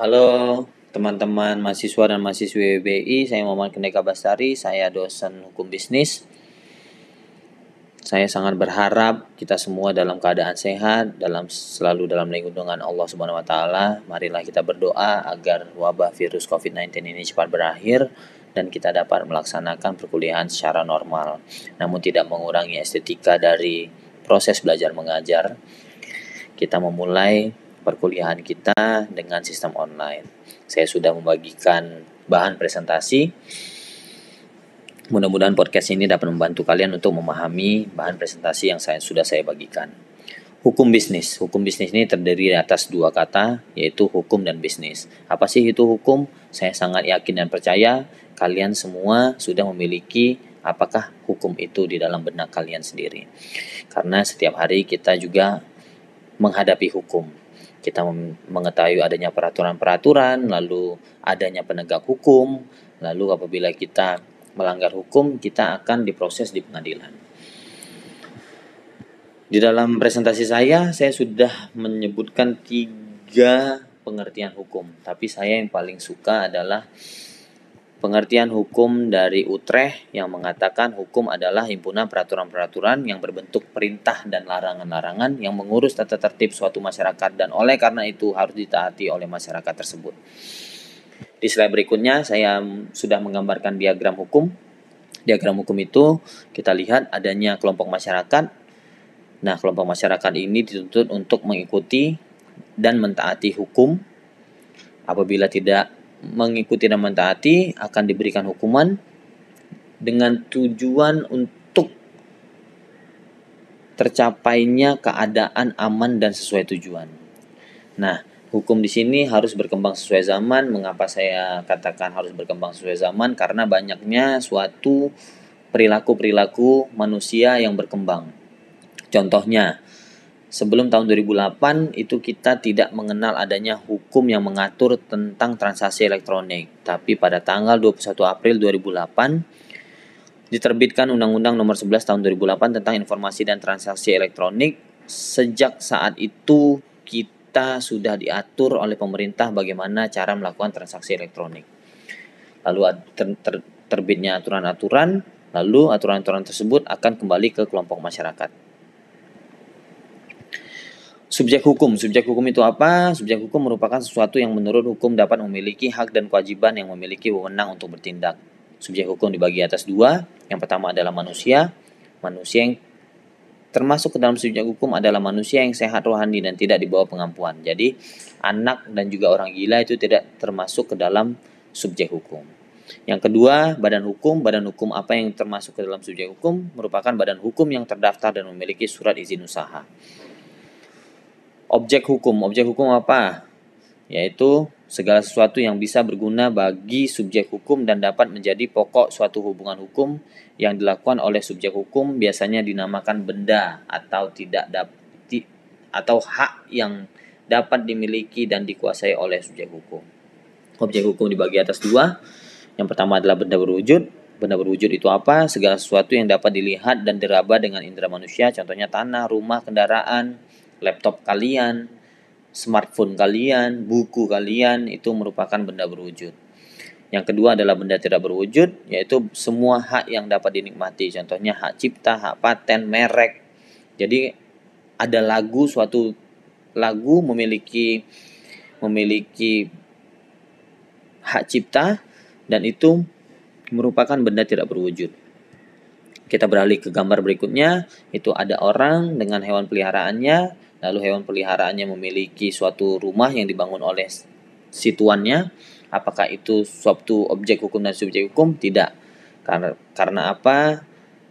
Halo teman-teman mahasiswa dan mahasiswi WBI, saya Muhammad Kendeka Bastari, saya dosen hukum bisnis. Saya sangat berharap kita semua dalam keadaan sehat, dalam selalu dalam lindungan Allah Subhanahu wa taala. Marilah kita berdoa agar wabah virus COVID-19 ini cepat berakhir dan kita dapat melaksanakan perkuliahan secara normal. Namun tidak mengurangi estetika dari proses belajar mengajar. Kita memulai perkuliahan kita dengan sistem online. Saya sudah membagikan bahan presentasi. Mudah-mudahan podcast ini dapat membantu kalian untuk memahami bahan presentasi yang saya sudah saya bagikan. Hukum bisnis. Hukum bisnis ini terdiri atas dua kata, yaitu hukum dan bisnis. Apa sih itu hukum? Saya sangat yakin dan percaya kalian semua sudah memiliki apakah hukum itu di dalam benak kalian sendiri. Karena setiap hari kita juga menghadapi hukum kita mengetahui adanya peraturan-peraturan, lalu adanya penegak hukum, lalu apabila kita melanggar hukum, kita akan diproses di pengadilan. Di dalam presentasi saya, saya sudah menyebutkan tiga pengertian hukum, tapi saya yang paling suka adalah Pengertian hukum dari Utrecht yang mengatakan hukum adalah himpunan peraturan-peraturan yang berbentuk perintah dan larangan-larangan yang mengurus tata tertib suatu masyarakat dan oleh karena itu harus ditaati oleh masyarakat tersebut. Di slide berikutnya saya sudah menggambarkan diagram hukum. Diagram hukum itu kita lihat adanya kelompok masyarakat. Nah, kelompok masyarakat ini dituntut untuk mengikuti dan mentaati hukum. Apabila tidak mengikuti dan mentaati akan diberikan hukuman dengan tujuan untuk tercapainya keadaan aman dan sesuai tujuan. Nah, hukum di sini harus berkembang sesuai zaman. Mengapa saya katakan harus berkembang sesuai zaman? Karena banyaknya suatu perilaku-perilaku manusia yang berkembang. Contohnya, Sebelum tahun 2008 itu kita tidak mengenal adanya hukum yang mengatur tentang transaksi elektronik. Tapi pada tanggal 21 April 2008 diterbitkan Undang-Undang Nomor 11 Tahun 2008 tentang informasi dan transaksi elektronik. Sejak saat itu kita sudah diatur oleh pemerintah bagaimana cara melakukan transaksi elektronik. Lalu ter ter terbitnya aturan-aturan, lalu aturan-aturan tersebut akan kembali ke kelompok masyarakat. Subjek hukum. Subjek hukum itu apa? Subjek hukum merupakan sesuatu yang menurut hukum dapat memiliki hak dan kewajiban yang memiliki wewenang untuk bertindak. Subjek hukum dibagi atas dua. Yang pertama adalah manusia. Manusia yang termasuk ke dalam subjek hukum adalah manusia yang sehat rohani dan tidak dibawa pengampuan. Jadi anak dan juga orang gila itu tidak termasuk ke dalam subjek hukum. Yang kedua, badan hukum. Badan hukum apa yang termasuk ke dalam subjek hukum merupakan badan hukum yang terdaftar dan memiliki surat izin usaha. Objek hukum. Objek hukum apa? Yaitu segala sesuatu yang bisa berguna bagi subjek hukum dan dapat menjadi pokok suatu hubungan hukum yang dilakukan oleh subjek hukum biasanya dinamakan benda atau tidak dapat atau hak yang dapat dimiliki dan dikuasai oleh subjek hukum. Objek hukum dibagi atas dua. Yang pertama adalah benda berwujud. Benda berwujud itu apa? Segala sesuatu yang dapat dilihat dan diraba dengan indera manusia, contohnya tanah, rumah, kendaraan, laptop kalian, smartphone kalian, buku kalian itu merupakan benda berwujud. Yang kedua adalah benda tidak berwujud, yaitu semua hak yang dapat dinikmati. Contohnya hak cipta, hak paten, merek. Jadi ada lagu suatu lagu memiliki memiliki hak cipta dan itu merupakan benda tidak berwujud. Kita beralih ke gambar berikutnya, itu ada orang dengan hewan peliharaannya lalu hewan peliharaannya memiliki suatu rumah yang dibangun oleh si tuannya, apakah itu suatu objek hukum dan subjek hukum? Tidak. Karena karena apa?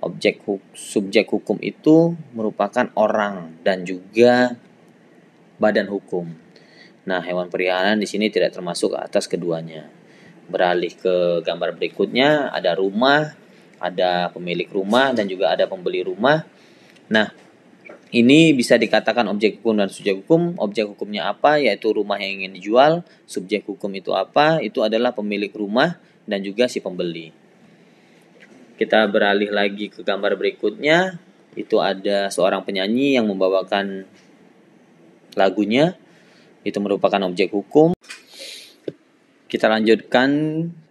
Objek subjek hukum itu merupakan orang dan juga badan hukum. Nah, hewan peliharaan di sini tidak termasuk atas keduanya. Beralih ke gambar berikutnya, ada rumah, ada pemilik rumah dan juga ada pembeli rumah. Nah, ini bisa dikatakan objek hukum dan subjek hukum. Objek hukumnya apa? Yaitu rumah yang ingin dijual. Subjek hukum itu apa? Itu adalah pemilik rumah dan juga si pembeli. Kita beralih lagi ke gambar berikutnya. Itu ada seorang penyanyi yang membawakan lagunya. Itu merupakan objek hukum. Kita lanjutkan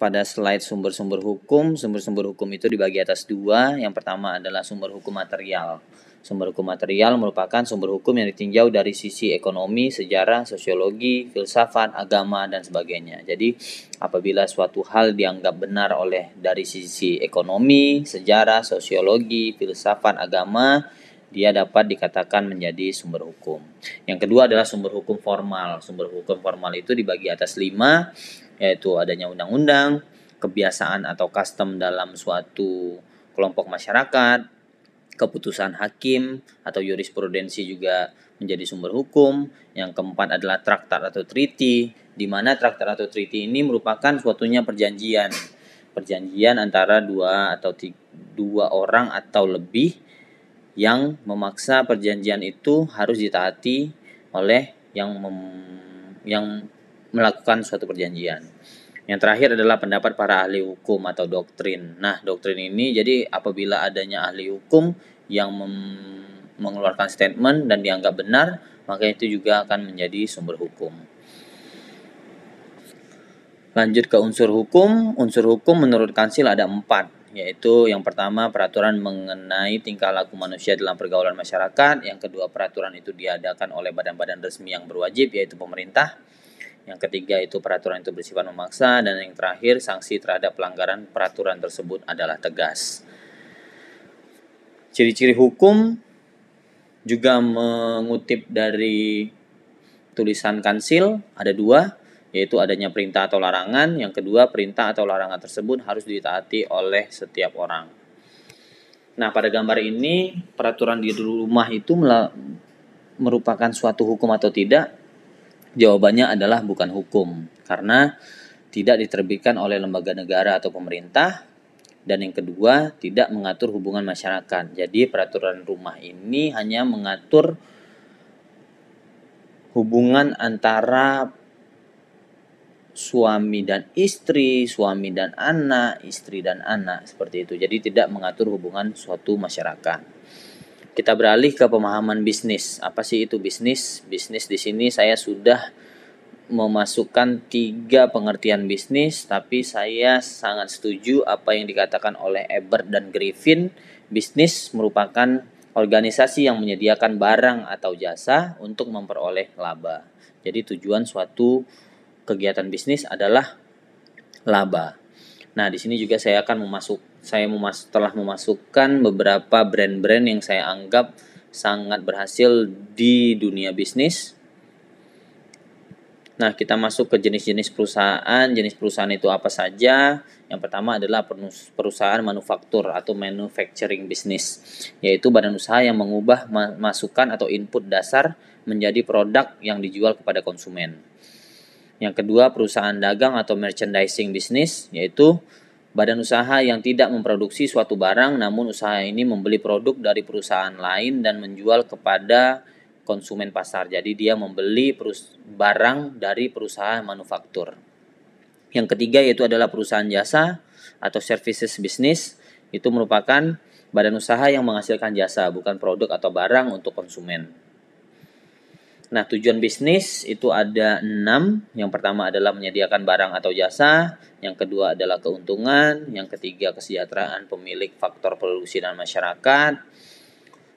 pada slide sumber-sumber hukum. Sumber-sumber hukum itu dibagi atas dua. Yang pertama adalah sumber hukum material. Sumber hukum material merupakan sumber hukum yang ditinjau dari sisi ekonomi, sejarah, sosiologi, filsafat, agama, dan sebagainya. Jadi, apabila suatu hal dianggap benar oleh dari sisi ekonomi, sejarah, sosiologi, filsafat, agama, dia dapat dikatakan menjadi sumber hukum. Yang kedua adalah sumber hukum formal. Sumber hukum formal itu dibagi atas lima, yaitu adanya undang-undang, kebiasaan atau custom dalam suatu kelompok masyarakat, keputusan hakim atau jurisprudensi juga menjadi sumber hukum. Yang keempat adalah traktat atau treaty, di mana traktat atau treaty ini merupakan suatunya perjanjian. Perjanjian antara dua atau tiga, dua orang atau lebih yang memaksa perjanjian itu harus ditaati oleh yang mem, yang melakukan suatu perjanjian. Yang terakhir adalah pendapat para ahli hukum atau doktrin. Nah, doktrin ini jadi apabila adanya ahli hukum yang mengeluarkan statement dan dianggap benar, maka itu juga akan menjadi sumber hukum. Lanjut ke unsur hukum. Unsur hukum menurut Kansil ada empat yaitu yang pertama peraturan mengenai tingkah laku manusia dalam pergaulan masyarakat, yang kedua peraturan itu diadakan oleh badan-badan resmi yang berwajib yaitu pemerintah, yang ketiga itu peraturan itu bersifat memaksa dan yang terakhir sanksi terhadap pelanggaran peraturan tersebut adalah tegas. Ciri-ciri hukum juga mengutip dari tulisan kansil ada dua yaitu adanya perintah atau larangan. Yang kedua, perintah atau larangan tersebut harus ditaati oleh setiap orang. Nah, pada gambar ini, peraturan di rumah itu merupakan suatu hukum atau tidak? Jawabannya adalah bukan hukum, karena tidak diterbitkan oleh lembaga negara atau pemerintah, dan yang kedua, tidak mengatur hubungan masyarakat. Jadi, peraturan rumah ini hanya mengatur hubungan antara suami dan istri, suami dan anak, istri dan anak seperti itu. Jadi tidak mengatur hubungan suatu masyarakat. Kita beralih ke pemahaman bisnis. Apa sih itu bisnis? Bisnis di sini saya sudah memasukkan tiga pengertian bisnis, tapi saya sangat setuju apa yang dikatakan oleh Ebert dan Griffin. Bisnis merupakan organisasi yang menyediakan barang atau jasa untuk memperoleh laba. Jadi tujuan suatu kegiatan bisnis adalah laba. Nah, di sini juga saya akan memasuk saya memas telah memasukkan beberapa brand-brand yang saya anggap sangat berhasil di dunia bisnis. Nah, kita masuk ke jenis-jenis perusahaan. Jenis perusahaan itu apa saja? Yang pertama adalah perusahaan manufaktur atau manufacturing business, yaitu badan usaha yang mengubah masukan atau input dasar menjadi produk yang dijual kepada konsumen. Yang kedua, perusahaan dagang atau merchandising bisnis, yaitu badan usaha yang tidak memproduksi suatu barang namun usaha ini membeli produk dari perusahaan lain dan menjual kepada konsumen pasar. Jadi dia membeli barang dari perusahaan manufaktur. Yang ketiga yaitu adalah perusahaan jasa atau services business. Itu merupakan badan usaha yang menghasilkan jasa, bukan produk atau barang untuk konsumen. Nah, tujuan bisnis itu ada enam. Yang pertama adalah menyediakan barang atau jasa. Yang kedua adalah keuntungan. Yang ketiga kesejahteraan pemilik faktor produksi dan masyarakat.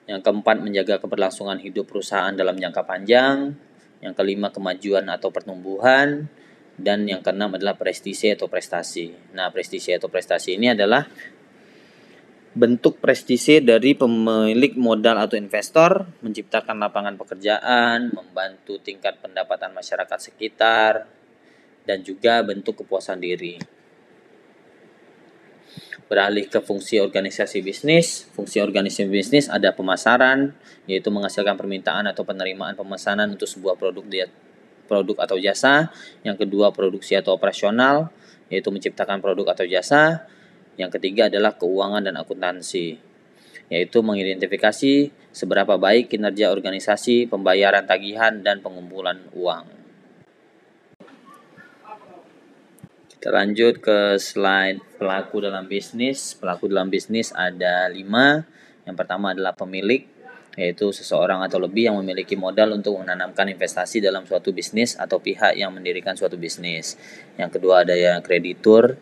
Yang keempat menjaga keberlangsungan hidup perusahaan dalam jangka panjang. Yang kelima kemajuan atau pertumbuhan. Dan yang keenam adalah prestisi atau prestasi. Nah, prestisi atau prestasi ini adalah bentuk prestise dari pemilik modal atau investor, menciptakan lapangan pekerjaan, membantu tingkat pendapatan masyarakat sekitar, dan juga bentuk kepuasan diri. Beralih ke fungsi organisasi bisnis, fungsi organisasi bisnis ada pemasaran, yaitu menghasilkan permintaan atau penerimaan pemesanan untuk sebuah produk produk atau jasa. Yang kedua produksi atau operasional, yaitu menciptakan produk atau jasa. Yang ketiga adalah keuangan dan akuntansi, yaitu mengidentifikasi seberapa baik kinerja organisasi, pembayaran tagihan, dan pengumpulan uang. Kita lanjut ke slide pelaku dalam bisnis. Pelaku dalam bisnis ada lima. Yang pertama adalah pemilik, yaitu seseorang atau lebih yang memiliki modal untuk menanamkan investasi dalam suatu bisnis atau pihak yang mendirikan suatu bisnis. Yang kedua ada yang kreditur.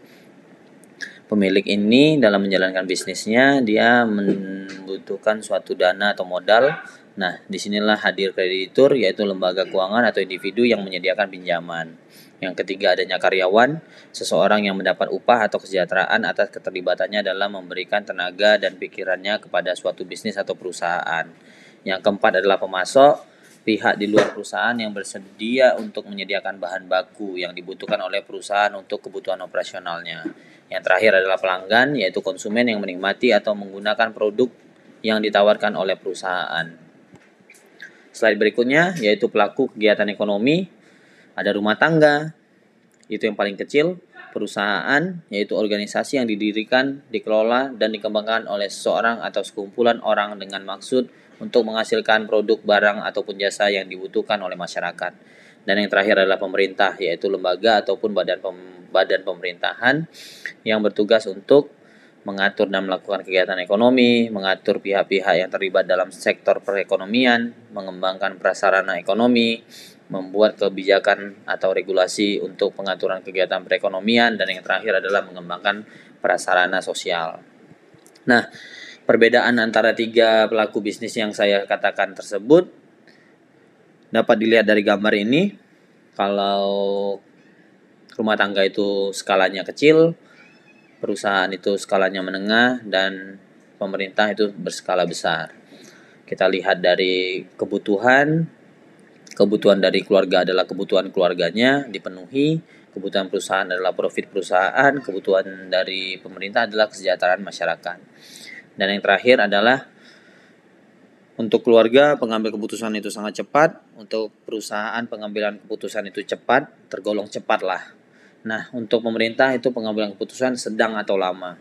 Pemilik ini dalam menjalankan bisnisnya dia membutuhkan suatu dana atau modal. Nah, di sinilah hadir kreditur yaitu lembaga keuangan atau individu yang menyediakan pinjaman. Yang ketiga adanya karyawan, seseorang yang mendapat upah atau kesejahteraan atas keterlibatannya dalam memberikan tenaga dan pikirannya kepada suatu bisnis atau perusahaan. Yang keempat adalah pemasok, pihak di luar perusahaan yang bersedia untuk menyediakan bahan baku yang dibutuhkan oleh perusahaan untuk kebutuhan operasionalnya. Yang terakhir adalah pelanggan, yaitu konsumen yang menikmati atau menggunakan produk yang ditawarkan oleh perusahaan. Slide berikutnya yaitu pelaku kegiatan ekonomi ada rumah tangga, itu yang paling kecil, perusahaan, yaitu organisasi yang didirikan, dikelola, dan dikembangkan oleh seseorang atau sekumpulan orang dengan maksud untuk menghasilkan produk, barang, ataupun jasa yang dibutuhkan oleh masyarakat. Dan yang terakhir adalah pemerintah, yaitu lembaga ataupun badan pem badan pemerintahan yang bertugas untuk mengatur dan melakukan kegiatan ekonomi, mengatur pihak-pihak yang terlibat dalam sektor perekonomian, mengembangkan prasarana ekonomi, membuat kebijakan atau regulasi untuk pengaturan kegiatan perekonomian dan yang terakhir adalah mengembangkan prasarana sosial. Nah, perbedaan antara tiga pelaku bisnis yang saya katakan tersebut dapat dilihat dari gambar ini. Kalau rumah tangga itu skalanya kecil, perusahaan itu skalanya menengah dan pemerintah itu berskala besar. Kita lihat dari kebutuhan kebutuhan dari keluarga adalah kebutuhan keluarganya dipenuhi, kebutuhan perusahaan adalah profit perusahaan, kebutuhan dari pemerintah adalah kesejahteraan masyarakat. Dan yang terakhir adalah untuk keluarga pengambil keputusan itu sangat cepat, untuk perusahaan pengambilan keputusan itu cepat, tergolong cepat lah. Nah, untuk pemerintah itu pengambilan keputusan sedang atau lama.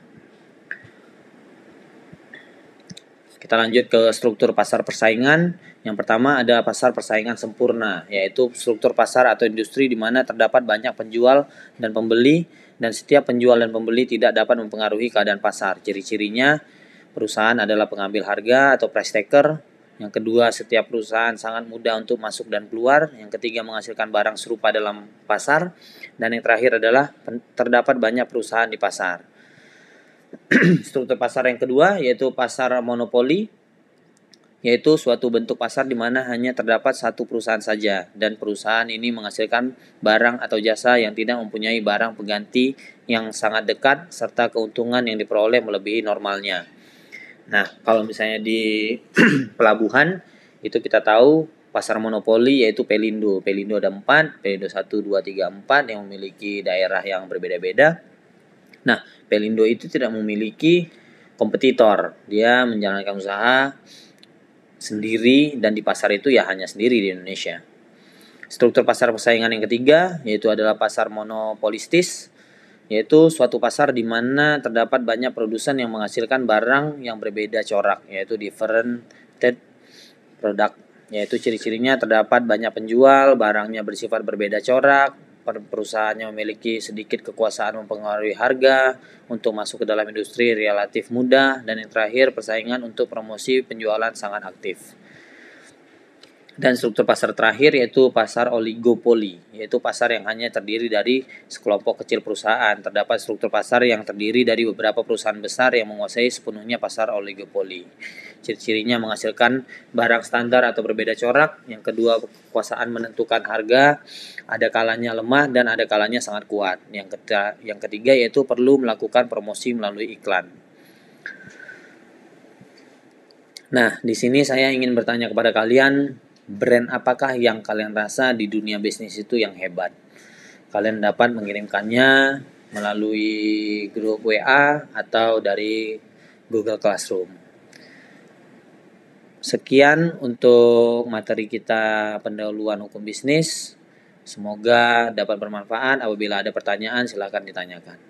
Kita lanjut ke struktur pasar persaingan. Yang pertama ada pasar persaingan sempurna, yaitu struktur pasar atau industri di mana terdapat banyak penjual dan pembeli dan setiap penjual dan pembeli tidak dapat mempengaruhi keadaan pasar. Ciri-cirinya perusahaan adalah pengambil harga atau price taker. Yang kedua, setiap perusahaan sangat mudah untuk masuk dan keluar. Yang ketiga, menghasilkan barang serupa dalam pasar. Dan yang terakhir adalah terdapat banyak perusahaan di pasar. struktur pasar yang kedua yaitu pasar monopoli yaitu suatu bentuk pasar di mana hanya terdapat satu perusahaan saja dan perusahaan ini menghasilkan barang atau jasa yang tidak mempunyai barang pengganti yang sangat dekat serta keuntungan yang diperoleh melebihi normalnya. Nah, kalau misalnya di pelabuhan itu kita tahu pasar monopoli yaitu Pelindo. Pelindo ada 4, Pelindo 1, 2, 3, 4 yang memiliki daerah yang berbeda-beda. Nah, Pelindo itu tidak memiliki kompetitor. Dia menjalankan usaha sendiri dan di pasar itu ya hanya sendiri di Indonesia. Struktur pasar persaingan yang ketiga yaitu adalah pasar monopolistis yaitu suatu pasar di mana terdapat banyak produsen yang menghasilkan barang yang berbeda corak yaitu differentiated product yaitu ciri-cirinya terdapat banyak penjual, barangnya bersifat berbeda corak, perusahaannya memiliki sedikit kekuasaan mempengaruhi harga untuk masuk ke dalam industri relatif mudah dan yang terakhir persaingan untuk promosi penjualan sangat aktif dan struktur pasar terakhir yaitu pasar oligopoli, yaitu pasar yang hanya terdiri dari sekelompok kecil perusahaan. Terdapat struktur pasar yang terdiri dari beberapa perusahaan besar yang menguasai sepenuhnya pasar oligopoli. Ciri-cirinya menghasilkan barang standar atau berbeda corak. Yang kedua, kekuasaan menentukan harga, ada kalanya lemah dan ada kalanya sangat kuat. Yang ketiga, yang ketiga yaitu perlu melakukan promosi melalui iklan. Nah, di sini saya ingin bertanya kepada kalian, brand apakah yang kalian rasa di dunia bisnis itu yang hebat. Kalian dapat mengirimkannya melalui grup WA atau dari Google Classroom. Sekian untuk materi kita pendahuluan hukum bisnis. Semoga dapat bermanfaat. Apabila ada pertanyaan, silakan ditanyakan.